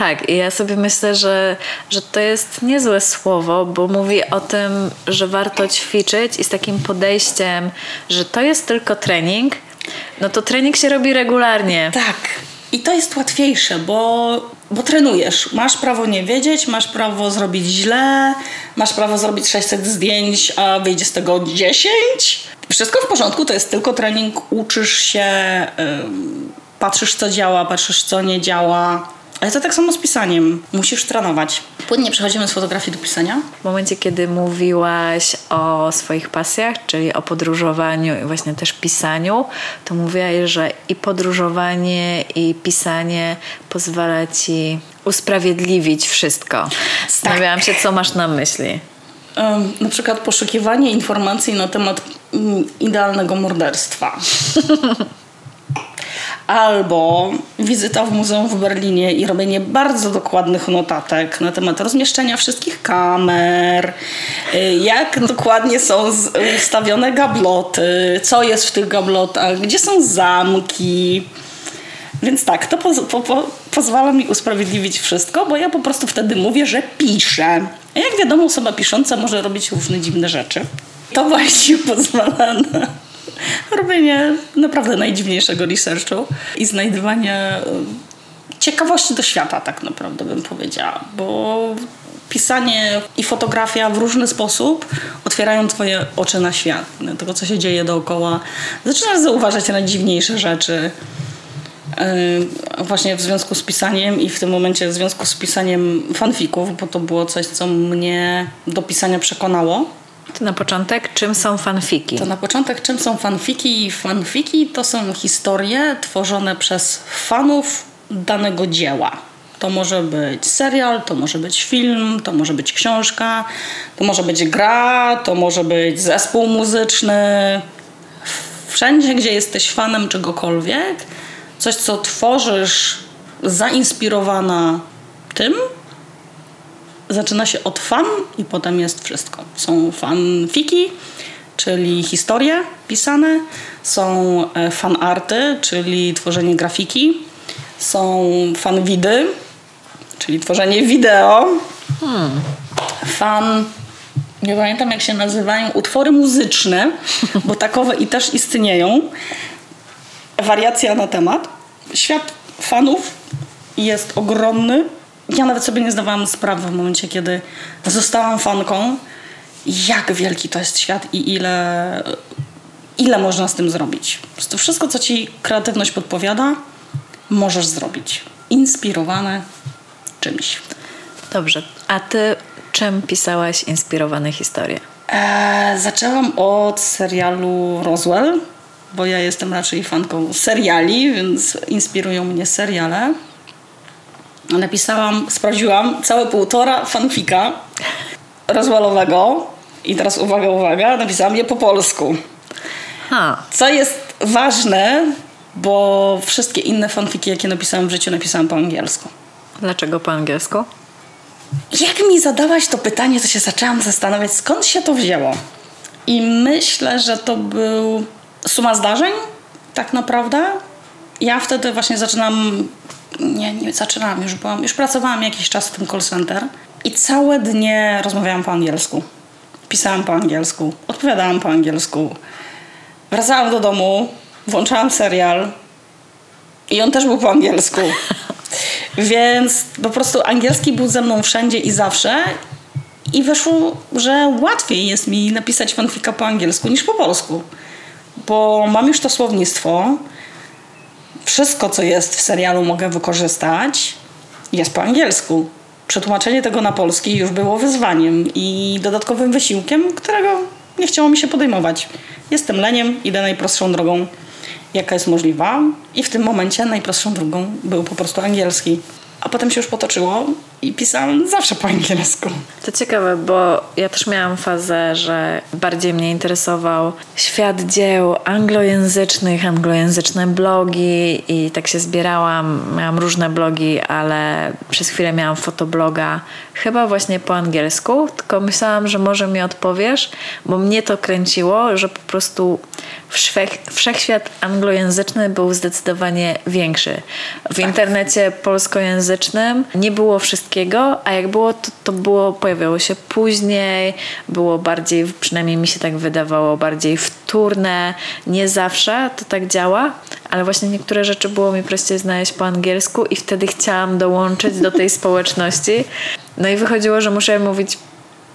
Tak, i ja sobie myślę, że, że to jest niezłe słowo, bo mówi o tym, że warto ćwiczyć i z takim podejściem, że to jest tylko trening, no to trening się robi regularnie. Tak. I to jest łatwiejsze, bo, bo trenujesz. Masz prawo nie wiedzieć, masz prawo zrobić źle, masz prawo zrobić 600 zdjęć, a wyjdzie z tego 10. Wszystko w porządku, to jest tylko trening. Uczysz się, ym, patrzysz co działa, patrzysz co nie działa. Ale to tak samo z pisaniem. Musisz trenować. Płynnie przechodzimy z fotografii do pisania. W momencie, kiedy mówiłaś o swoich pasjach, czyli o podróżowaniu i właśnie też pisaniu, to mówiłaś, że i podróżowanie, i pisanie pozwala ci usprawiedliwić wszystko. Zastanawiałam się, co masz na myśli. Na przykład poszukiwanie informacji na temat mm, idealnego morderstwa. Albo wizyta w muzeum w Berlinie i robienie bardzo dokładnych notatek na temat rozmieszczenia wszystkich kamer, y, jak dokładnie są ustawione gabloty, co jest w tych gablotach, gdzie są zamki. Więc tak, to poz, po, po, pozwala mi usprawiedliwić wszystko, bo ja po prostu wtedy mówię, że piszę. A jak wiadomo, osoba pisząca może robić różne dziwne rzeczy. To właśnie pozwala na robienie naprawdę najdziwniejszego researchu i znajdywanie y, ciekawości do świata, tak naprawdę bym powiedziała. Bo pisanie i fotografia w różny sposób otwierają twoje oczy na świat, na tego, co się dzieje dookoła. Zaczynasz zauważać najdziwniejsze rzeczy. Yy, właśnie w związku z pisaniem i w tym momencie w związku z pisaniem fanfików, bo to było coś, co mnie do pisania przekonało. To na początek, czym są fanfiki? To na początek, czym są fanfiki? Fanfiki to są historie tworzone przez fanów danego dzieła. To może być serial, to może być film, to może być książka, to może być gra, to może być zespół muzyczny. Wszędzie, gdzie jesteś fanem czegokolwiek, coś, co tworzysz zainspirowana tym, zaczyna się od fan i potem jest wszystko. Są fanfiki, czyli historie pisane, są e, fanarty, czyli tworzenie grafiki, są fanwidy, czyli tworzenie wideo, fan, nie pamiętam jak się nazywają, utwory muzyczne, bo takowe i też istnieją. Wariacja na temat. Świat fanów jest ogromny. Ja nawet sobie nie zdawałam sprawy w momencie, kiedy zostałam fanką, jak wielki to jest świat i ile, ile można z tym zrobić. Prostu wszystko, co ci kreatywność podpowiada, możesz zrobić. Inspirowane czymś. Dobrze, a ty czym pisałaś inspirowane historie? Eee, zaczęłam od serialu Roswell, bo ja jestem raczej fanką seriali, więc inspirują mnie seriale. Napisałam, sprawdziłam całe półtora fanfika Roswellowego i teraz uwaga, uwaga, napisałam je po polsku. Ha, Co jest ważne, bo wszystkie inne fanfiki, jakie napisałam w życiu, napisałam po angielsku. dlaczego po angielsku? Jak mi zadałaś to pytanie, to się zaczęłam zastanawiać, skąd się to wzięło. I myślę, że to był suma zdarzeń, tak naprawdę. Ja wtedy właśnie zaczynam, nie, nie zaczynałam, już byłam, już pracowałam jakiś czas w tym call center i całe dnie rozmawiałam po angielsku. Pisałam po angielsku, odpowiadałam po angielsku. Wracałam do domu, włączałam serial i on też był po angielsku. Więc po prostu angielski był ze mną wszędzie i zawsze. I wyszło, że łatwiej jest mi napisać fanfika po angielsku niż po polsku. Bo mam już to słownictwo. Wszystko, co jest w serialu, mogę wykorzystać. Jest po angielsku. Przetłumaczenie tego na polski już było wyzwaniem i dodatkowym wysiłkiem, którego nie chciało mi się podejmować. Jestem leniem, idę najprostszą drogą, jaka jest możliwa. I w tym momencie najprostszą drogą był po prostu angielski. a potem się już potoczyło i pisałam zawsze po angielsku. To ciekawe, bo ja też miałam fazę, że bardziej mnie interesował świat dzieł anglojęzycznych, anglojęzyczne blogi i tak się zbierałam. Miałam różne blogi, ale przez chwilę miałam fotobloga chyba właśnie po angielsku, tylko myślałam, że może mi odpowiesz, bo mnie to kręciło, że po prostu wszech, wszechświat anglojęzyczny był zdecydowanie większy. W internecie polskojęzycznym nie było wszystkiego, a jak było, to, to było, pojawiało się później, było bardziej, przynajmniej mi się tak wydawało, bardziej wtórne. Nie zawsze to tak działa, ale właśnie niektóre rzeczy było mi prościej znaleźć po angielsku i wtedy chciałam dołączyć do tej społeczności. No i wychodziło, że muszę mówić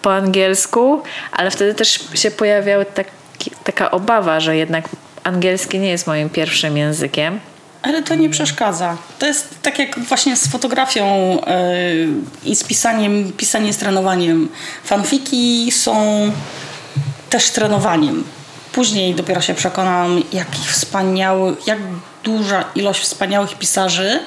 po angielsku, ale wtedy też się pojawiała taki, taka obawa, że jednak angielski nie jest moim pierwszym językiem. Ale to nie przeszkadza. To jest tak jak właśnie z fotografią yy, i z pisaniem. Pisanie z trenowaniem. Fanfiki są też trenowaniem. Później dopiero się przekonałam, jakich wspaniałych, jak duża ilość wspaniałych pisarzy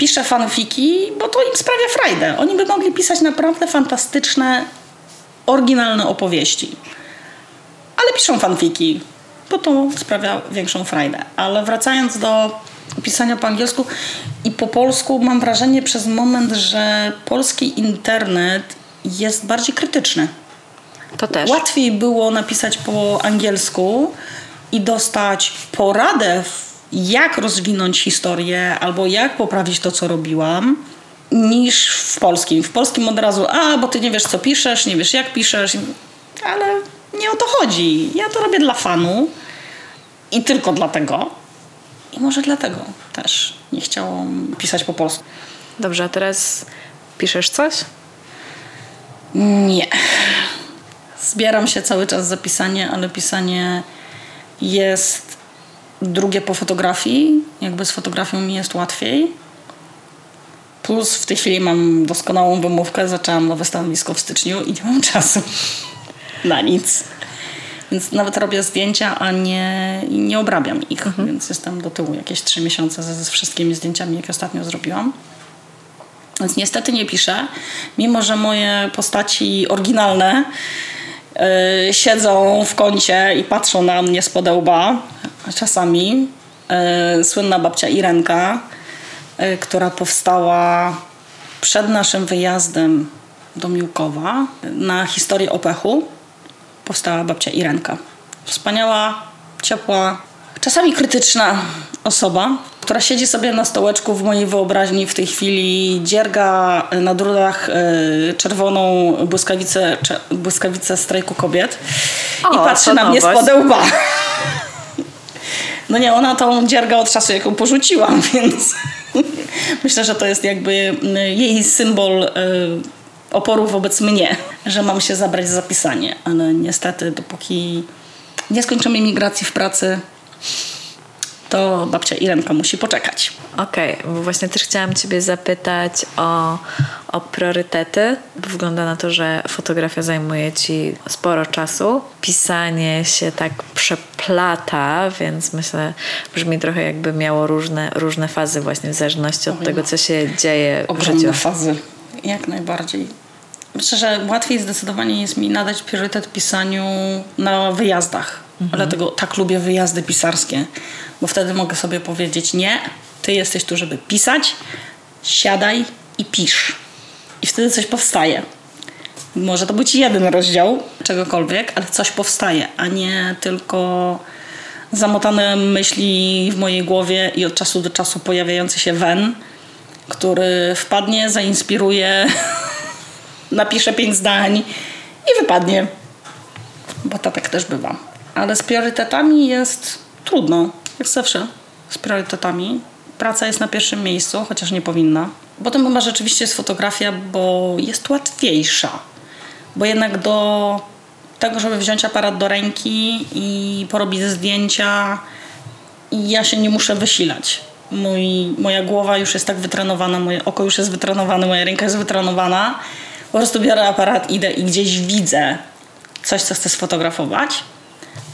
pisze fanfiki, bo to im sprawia frajdę. Oni by mogli pisać naprawdę fantastyczne, oryginalne opowieści. Ale piszą fanfiki, bo to sprawia większą frajdę. Ale wracając do pisania po angielsku i po polsku, mam wrażenie przez moment, że polski internet jest bardziej krytyczny. To też. Łatwiej było napisać po angielsku i dostać poradę, jak rozwinąć historię albo jak poprawić to, co robiłam, niż w polskim. W polskim od razu, a bo ty nie wiesz, co piszesz, nie wiesz, jak piszesz, ale nie o to chodzi. Ja to robię dla fanu i tylko dlatego. I może dlatego też nie chciałam pisać po polsku. Dobrze, a teraz piszesz coś? Nie. Zbieram się cały czas za pisanie, ale pisanie jest drugie po fotografii. Jakby z fotografią mi jest łatwiej. Plus w tej chwili mam doskonałą wymówkę. Zaczęłam nowe stanowisko w styczniu i nie mam czasu na nic. Więc nawet robię zdjęcia, a nie, nie obrabiam ich. Mhm. Więc jestem do tyłu jakieś trzy miesiące ze, ze wszystkimi zdjęciami, jakie ostatnio zrobiłam. Więc niestety nie piszę, mimo że moje postaci oryginalne yy, siedzą w kącie i patrzą na mnie z podełba czasami. Yy, słynna babcia Irenka, yy, która powstała przed naszym wyjazdem do Miłkowa na historię Opechu. Powstała babcia Irenka. Wspaniała, ciepła, czasami krytyczna osoba, która siedzi sobie na stołeczku w mojej wyobraźni w tej chwili, dzierga na drutach y, czerwoną błyskawicę, błyskawicę strajku kobiet o, i patrzy na mnie z podełba. No nie, ona tą dziergę od czasu, jak ją porzuciłam, więc myślę, że to jest jakby jej symbol y, oporu wobec mnie, że mam się zabrać za pisanie, ale niestety dopóki nie skończymy migracji w pracy, to babcia Irenka musi poczekać. Okej, okay, bo właśnie też chciałam Ciebie zapytać o, o priorytety. Wygląda na to, że fotografia zajmuje Ci sporo czasu. Pisanie się tak przeplata, więc myślę, brzmi trochę jakby miało różne, różne fazy właśnie w zależności od tego, co się dzieje w życiu. fazy, jak najbardziej. Myślę, że łatwiej zdecydowanie jest mi nadać priorytet pisaniu na wyjazdach. Mhm. Dlatego tak lubię wyjazdy pisarskie, bo wtedy mogę sobie powiedzieć: Nie, ty jesteś tu, żeby pisać, siadaj i pisz. I wtedy coś powstaje. Może to być jeden rozdział czegokolwiek, ale coś powstaje, a nie tylko zamotane myśli w mojej głowie i od czasu do czasu pojawiający się wen, który wpadnie, zainspiruje, napisze pięć zdań i wypadnie. Bo to tak też bywa. Ale z priorytetami jest trudno, jak zawsze z priorytetami. Praca jest na pierwszym miejscu, chociaż nie powinna. Potem chyba rzeczywiście jest fotografia, bo jest łatwiejsza. Bo jednak do tego, żeby wziąć aparat do ręki i porobić zdjęcia, ja się nie muszę wysilać. Mój, moja głowa już jest tak wytrenowana, moje oko już jest wytrenowane, moja ręka jest wytrenowana. Po prostu biorę aparat, idę i gdzieś widzę coś, co chcę sfotografować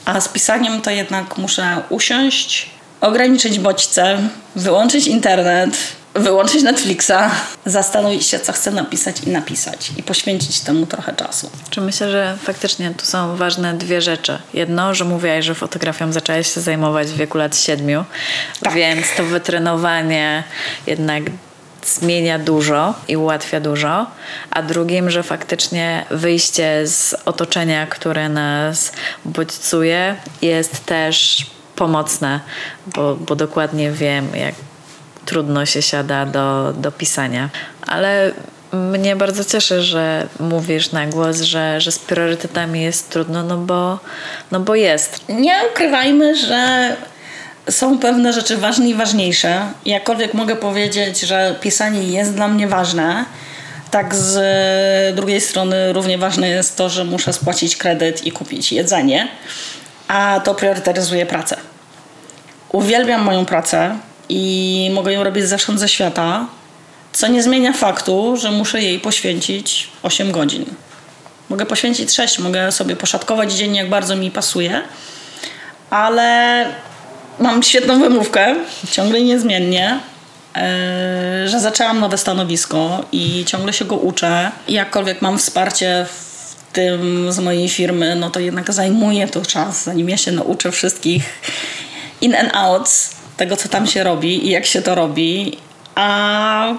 a z pisaniem to jednak muszę usiąść, ograniczyć bodźce, wyłączyć internet, wyłączyć Netflixa, zastanowić się, co chcę napisać i napisać. I poświęcić temu trochę czasu. Czy myślę, że faktycznie tu są ważne dwie rzeczy. Jedno, że mówiłaś, że fotografią zaczęłaś się zajmować w wieku lat siedmiu, Tak. więc to wytrenowanie jednak zmienia dużo i ułatwia dużo, a drugim, że faktycznie wyjście z otoczenia, które nas bodźcuje, jest też pomocne, bo, bo dokładnie wiem, jak trudno się siada do, do pisania. Ale mnie bardzo cieszy, że mówisz na głos, że, że z priorytetami jest trudno, no bo, no bo jest. Nie ukrywajmy, że są pewne rzeczy ważne i ważniejsze. Jakkolwiek mogę powiedzieć, że pisanie jest dla mnie ważne, tak z drugiej strony równie ważne jest to, że muszę spłacić kredyt i kupić jedzenie, a to priorytetyzuje pracę. Uwielbiam moją pracę i mogę ją robić zewsząd ze świata, co nie zmienia faktu, że muszę jej poświęcić 8 godzin. Mogę poświęcić 6, mogę sobie poszatkować dzień jak bardzo mi pasuje, ale mam świetną wymówkę, ciągle niezmiennie, e, że zaczęłam nowe stanowisko i ciągle się go uczę. Jakkolwiek mam wsparcie w tym z mojej firmy, no to jednak zajmuje to czas, zanim ja się nauczę wszystkich in and outs tego, co tam się robi i jak się to robi. A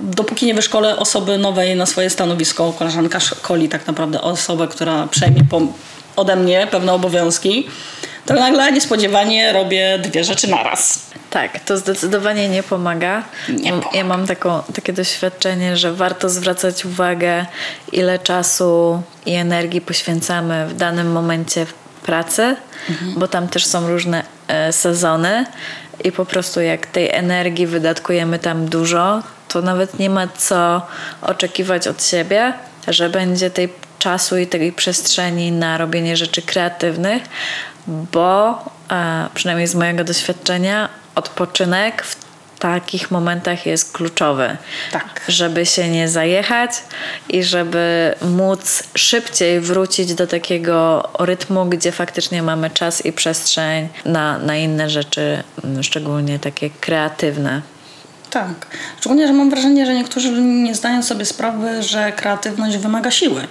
dopóki nie wyszkolę osoby nowej na swoje stanowisko, koleżanka szkoli tak naprawdę osobę, która przejmie po, ode mnie pewne obowiązki, to nagle niespodziewanie robię dwie rzeczy naraz. Tak, to zdecydowanie nie pomaga. Nie pomaga. Ja mam taką, takie doświadczenie, że warto zwracać uwagę, ile czasu i energii poświęcamy w danym momencie pracy, bo tam też są różne e, sezony i po prostu jak tej energii wydatkujemy tam dużo, to nawet nie ma co oczekiwać od siebie, że będzie tej czasu i tej przestrzeni na robienie rzeczy kreatywnych, bo e, przynajmniej z mojego doświadczenia odpoczynek w takich momentach jest kluczowy. Tak. Żeby się nie zajechać i żeby móc szybciej wrócić do takiego rytmu, gdzie faktycznie mamy czas i przestrzeń na, na inne rzeczy, szczególnie takie kreatywne. Tak. Szczególnie, że mam wrażenie, że niektórzy nie zdają sobie sprawy, że kreatywność wymaga siły.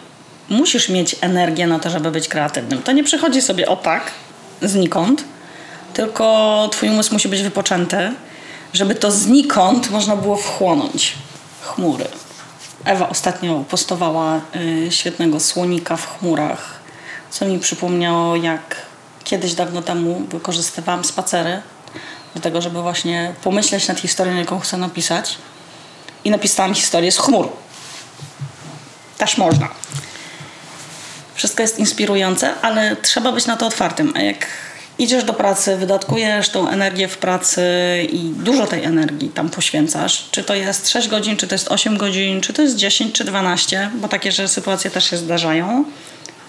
Musisz mieć energię na to, żeby być kreatywnym. To nie przychodzi sobie o tak, znikąd, tylko twój umysł musi być wypoczęty, żeby to znikąd można było wchłonąć. Chmury. Ewa ostatnio postowała y, świetnego słonika w chmurach, co mi przypomniało, jak kiedyś dawno temu wykorzystywałam spacery do tego, żeby właśnie pomyśleć nad historią, jaką chcę napisać. I napisałam historię z chmur. Też można. Wszystko jest inspirujące, ale trzeba być na to otwartym. A jak idziesz do pracy, wydatkujesz tą energię w pracy i dużo tej energii tam poświęcasz, czy to jest 6 godzin, czy to jest 8 godzin, czy to jest 10, czy 12, bo takie że sytuacje też się zdarzają.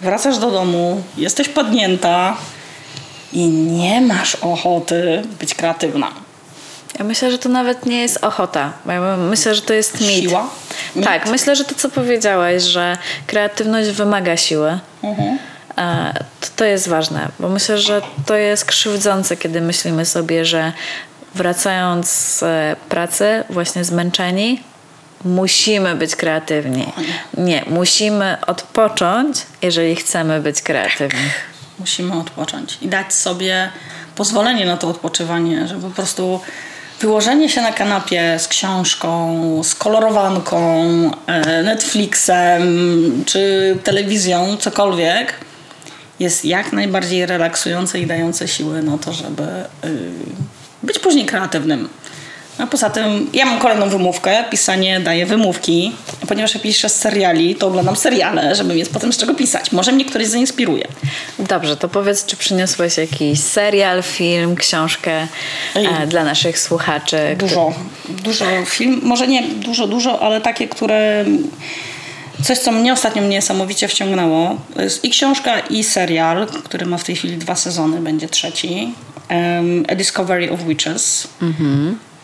Wracasz do domu, jesteś padnięta i nie masz ochoty być kreatywna. Ja myślę, że to nawet nie jest ochota. ja Myślę, że to jest mit. Siła? Mit? Tak, myślę, że to, co powiedziałaś, że kreatywność wymaga siły. Mhm. E, To, to jest ważne, bo myślę, że to jest krzywdzące, kiedy myślimy sobie, że wracając z e, pracy, właśnie zmęczeni, musimy być kreatywni. Nie, musimy odpocząć, jeżeli chcemy być kreatywni. Musimy odpocząć i dać sobie pozwolenie na to odpoczywanie, żeby po prostu wyłożenie się na kanapie z książką, z kolorowanką, e, Netflixem czy telewizją, cokolwiek, jest jak najbardziej relaksujące i dające siły na to, żeby y, być później kreatywnym. A poza tym, ja mam kolejną wymówkę. Pisanie daje wymówki. Ponieważ ja piszę z seriali, to oglądam seriale, żeby mieć potem z czego pisać. Może mnie któryś zainspiruje. Dobrze, to powiedz, czy przyniosłeś jakiś serial, film, książkę e, dla naszych słuchaczy? Dużo, dużo film, może nie dużo, dużo, ale takie, które coś, co mnie ostatnio niesamowicie wciągnęło. Jest i książka, i serial, który ma w tej chwili dwa sezony, będzie trzeci. Um, A Discovery of Witches.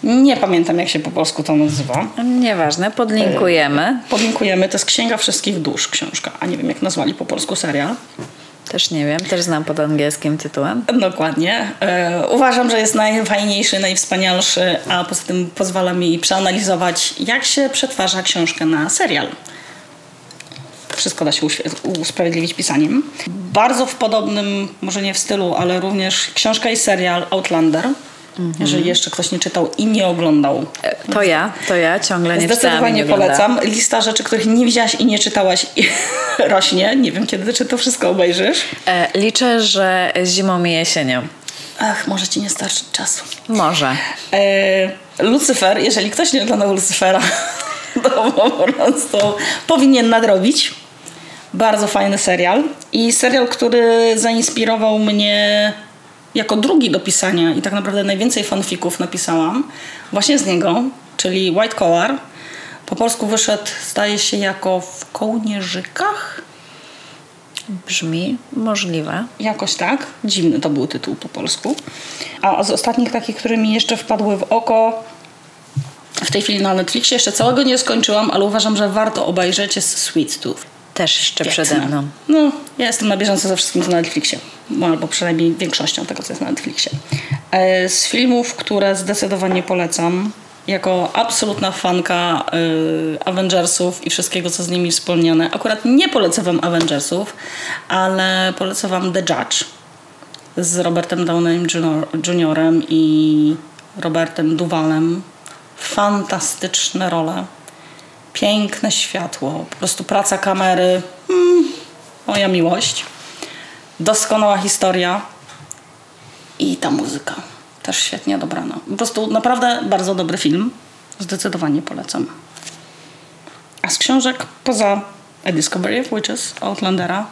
Nie pamiętam, jak się po polsku to nazywa. Nieważne, podlinkujemy. Podlinkujemy. To jest Księga Wszystkich Dusz książka, a nie wiem, jak nazwali po polsku serial. Też nie wiem, też znam pod angielskim tytułem. Dokładnie. E, uważam, że jest najfajniejszy, najwspanialszy, a poza tym pozwala mi przeanalizować, jak się przetwarza książkę na serial. Wszystko da się usprawiedliwić pisaniem. Bardzo w podobnym, może nie w stylu, ale również książka i serial Outlander. Jeżeli jeszcze ktoś nie czytał i nie oglądał. E, To ja, to ja ciągle nie czytałam nie polecam. Lista rzeczy, których nie widziałaś i nie czytałaś i rośnie. Nie wiem, kiedy czy to wszystko obejrzysz. E, liczę, że zimą i jesienią. Ach, może ci nie starczy czasu. Może. E, Lucyfer, jeżeli ktoś nie oglądał Lucyfera, to po prostu powinien nadrobić. Bardzo fajny serial. I serial, który zainspirował mnie jako drugi do pisania i tak naprawdę najwięcej fanfików napisałam właśnie z niego, czyli White Collar. Po polsku wyszedł, zdaje się, jako w kołnierzykach. Brzmi możliwe. Jakoś tak. Dziwny to był tytuł po polsku. A z ostatnich takich, które mi jeszcze wpadły w oko, w tej chwili na Netflixie, jeszcze całego nie skończyłam, ale uważam, że warto obejrzeć, jest Sweet Tooth. Też jeszcze Świetne. przede mną. No, ja jestem na bieżąco ze wszystkim, co na Netflixie. No, Albo przynajmniej większością tego, co jest na Netflixie. E, Z filmów, które zdecydowanie polecam, jako absolutna fanka y, Avengersów i wszystkiego, co z nimi wspomniane. Akurat nie polecę wam Avengersów, ale polecę wam The Judge z Robertem Downeym Junior- Juniorem i Robertem Duvalem. Fantastyczne role. Piękne światło, po prostu praca kamery. Mm, moja miłość. Doskonała historia i ta muzyka. Też świetnie dobrana. Po prostu naprawdę bardzo dobry film. Zdecydowanie polecam. A z książek poza A Discovery of Witches Outlandera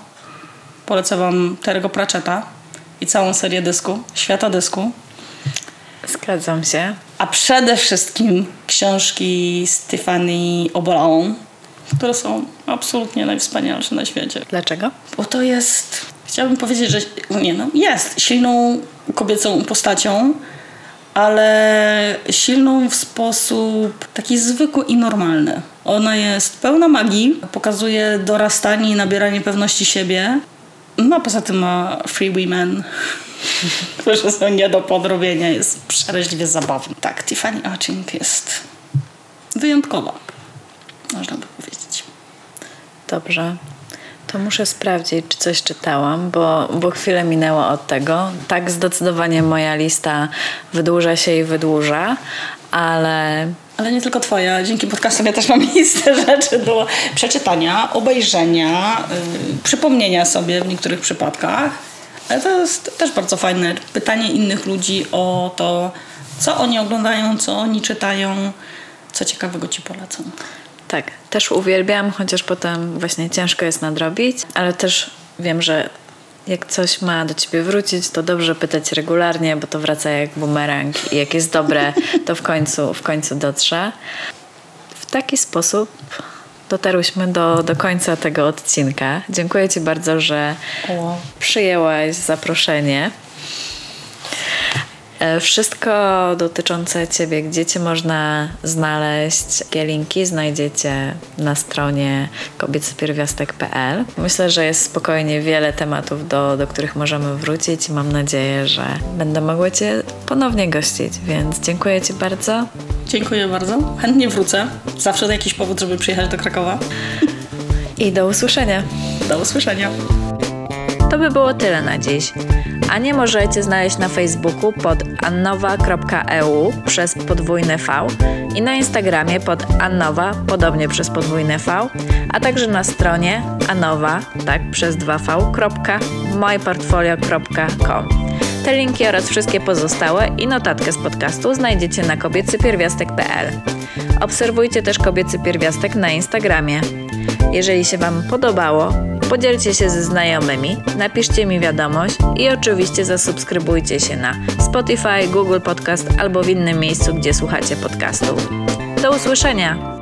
polecam wam Terego Pratchetta i całą serię dysku, Świata Dysku. Zgadzam się. A przede wszystkim książki Stephanie Obolon, które są absolutnie najwspanialsze na świecie. Dlaczego? Bo to jest, chciałabym powiedzieć, że nie no, jest silną kobiecą postacią, ale silną w sposób taki zwykły i normalny. Ona jest pełna magii, pokazuje dorastanie i nabieranie pewności siebie. No poza tym ma free women, którzy są nie do podrobienia. Jest przeraźliwie zabawny. Tak, Tiffany Arching jest wyjątkowa, można by powiedzieć. Dobrze. To muszę sprawdzić, czy coś czytałam, bo, bo chwilę minęło od tego. Tak, zdecydowanie moja lista wydłuża się i wydłuża, ale Ale nie tylko twoja. Dzięki podcastom ja też mam listę rzeczy do przeczytania, obejrzenia, yy, przypomnienia sobie w niektórych przypadkach. Ale to jest też bardzo fajne. Pytanie innych ludzi o to, co oni oglądają, co oni czytają, co ciekawego ci polecą. tak, też uwielbiam, chociaż potem właśnie ciężko jest nadrobić, ale też wiem, że jak coś ma do ciebie wrócić, to dobrze pytać regularnie, bo to wraca jak bumerang i jak jest dobre, to w końcu, w końcu dotrze. W taki sposób dotarłyśmy do, do końca tego odcinka. Dziękuję Ci bardzo, że przyjęłaś zaproszenie. E, Wszystko dotyczące Ciebie, gdzie Cię można znaleźć, jakie linki znajdziecie na stronie kobiecypierwiastek.pl. Myślę, że jest spokojnie wiele tematów, do, do których możemy wrócić i mam nadzieję, że będę mogła Cię ponownie gościć, więc dziękuję Ci bardzo. Dziękuję bardzo. Chętnie wrócę. Zawsze to jakiś powód, żeby przyjechać do Krakowa. I do usłyszenia. Do usłyszenia. To by było tyle na dziś. Anię możecie znaleźć na Facebooku pod annowa.eu przez podwójne V i na Instagramie pod annowa, podobnie przez podwójne V, a także na stronie anowa, tak przez 2v, kropka, mojeportfolio.com. Te linki oraz wszystkie pozostałe i notatkę z podcastu znajdziecie na kobiecypierwiastek.pl. Obserwujcie też Kobiecy Pierwiastek na Instagramie. Jeżeli się Wam podobało, podzielcie się ze znajomymi, napiszcie mi wiadomość i oczywiście zasubskrybujcie się na Spotify, Google Podcast albo w innym miejscu, gdzie słuchacie podcastów. Do usłyszenia!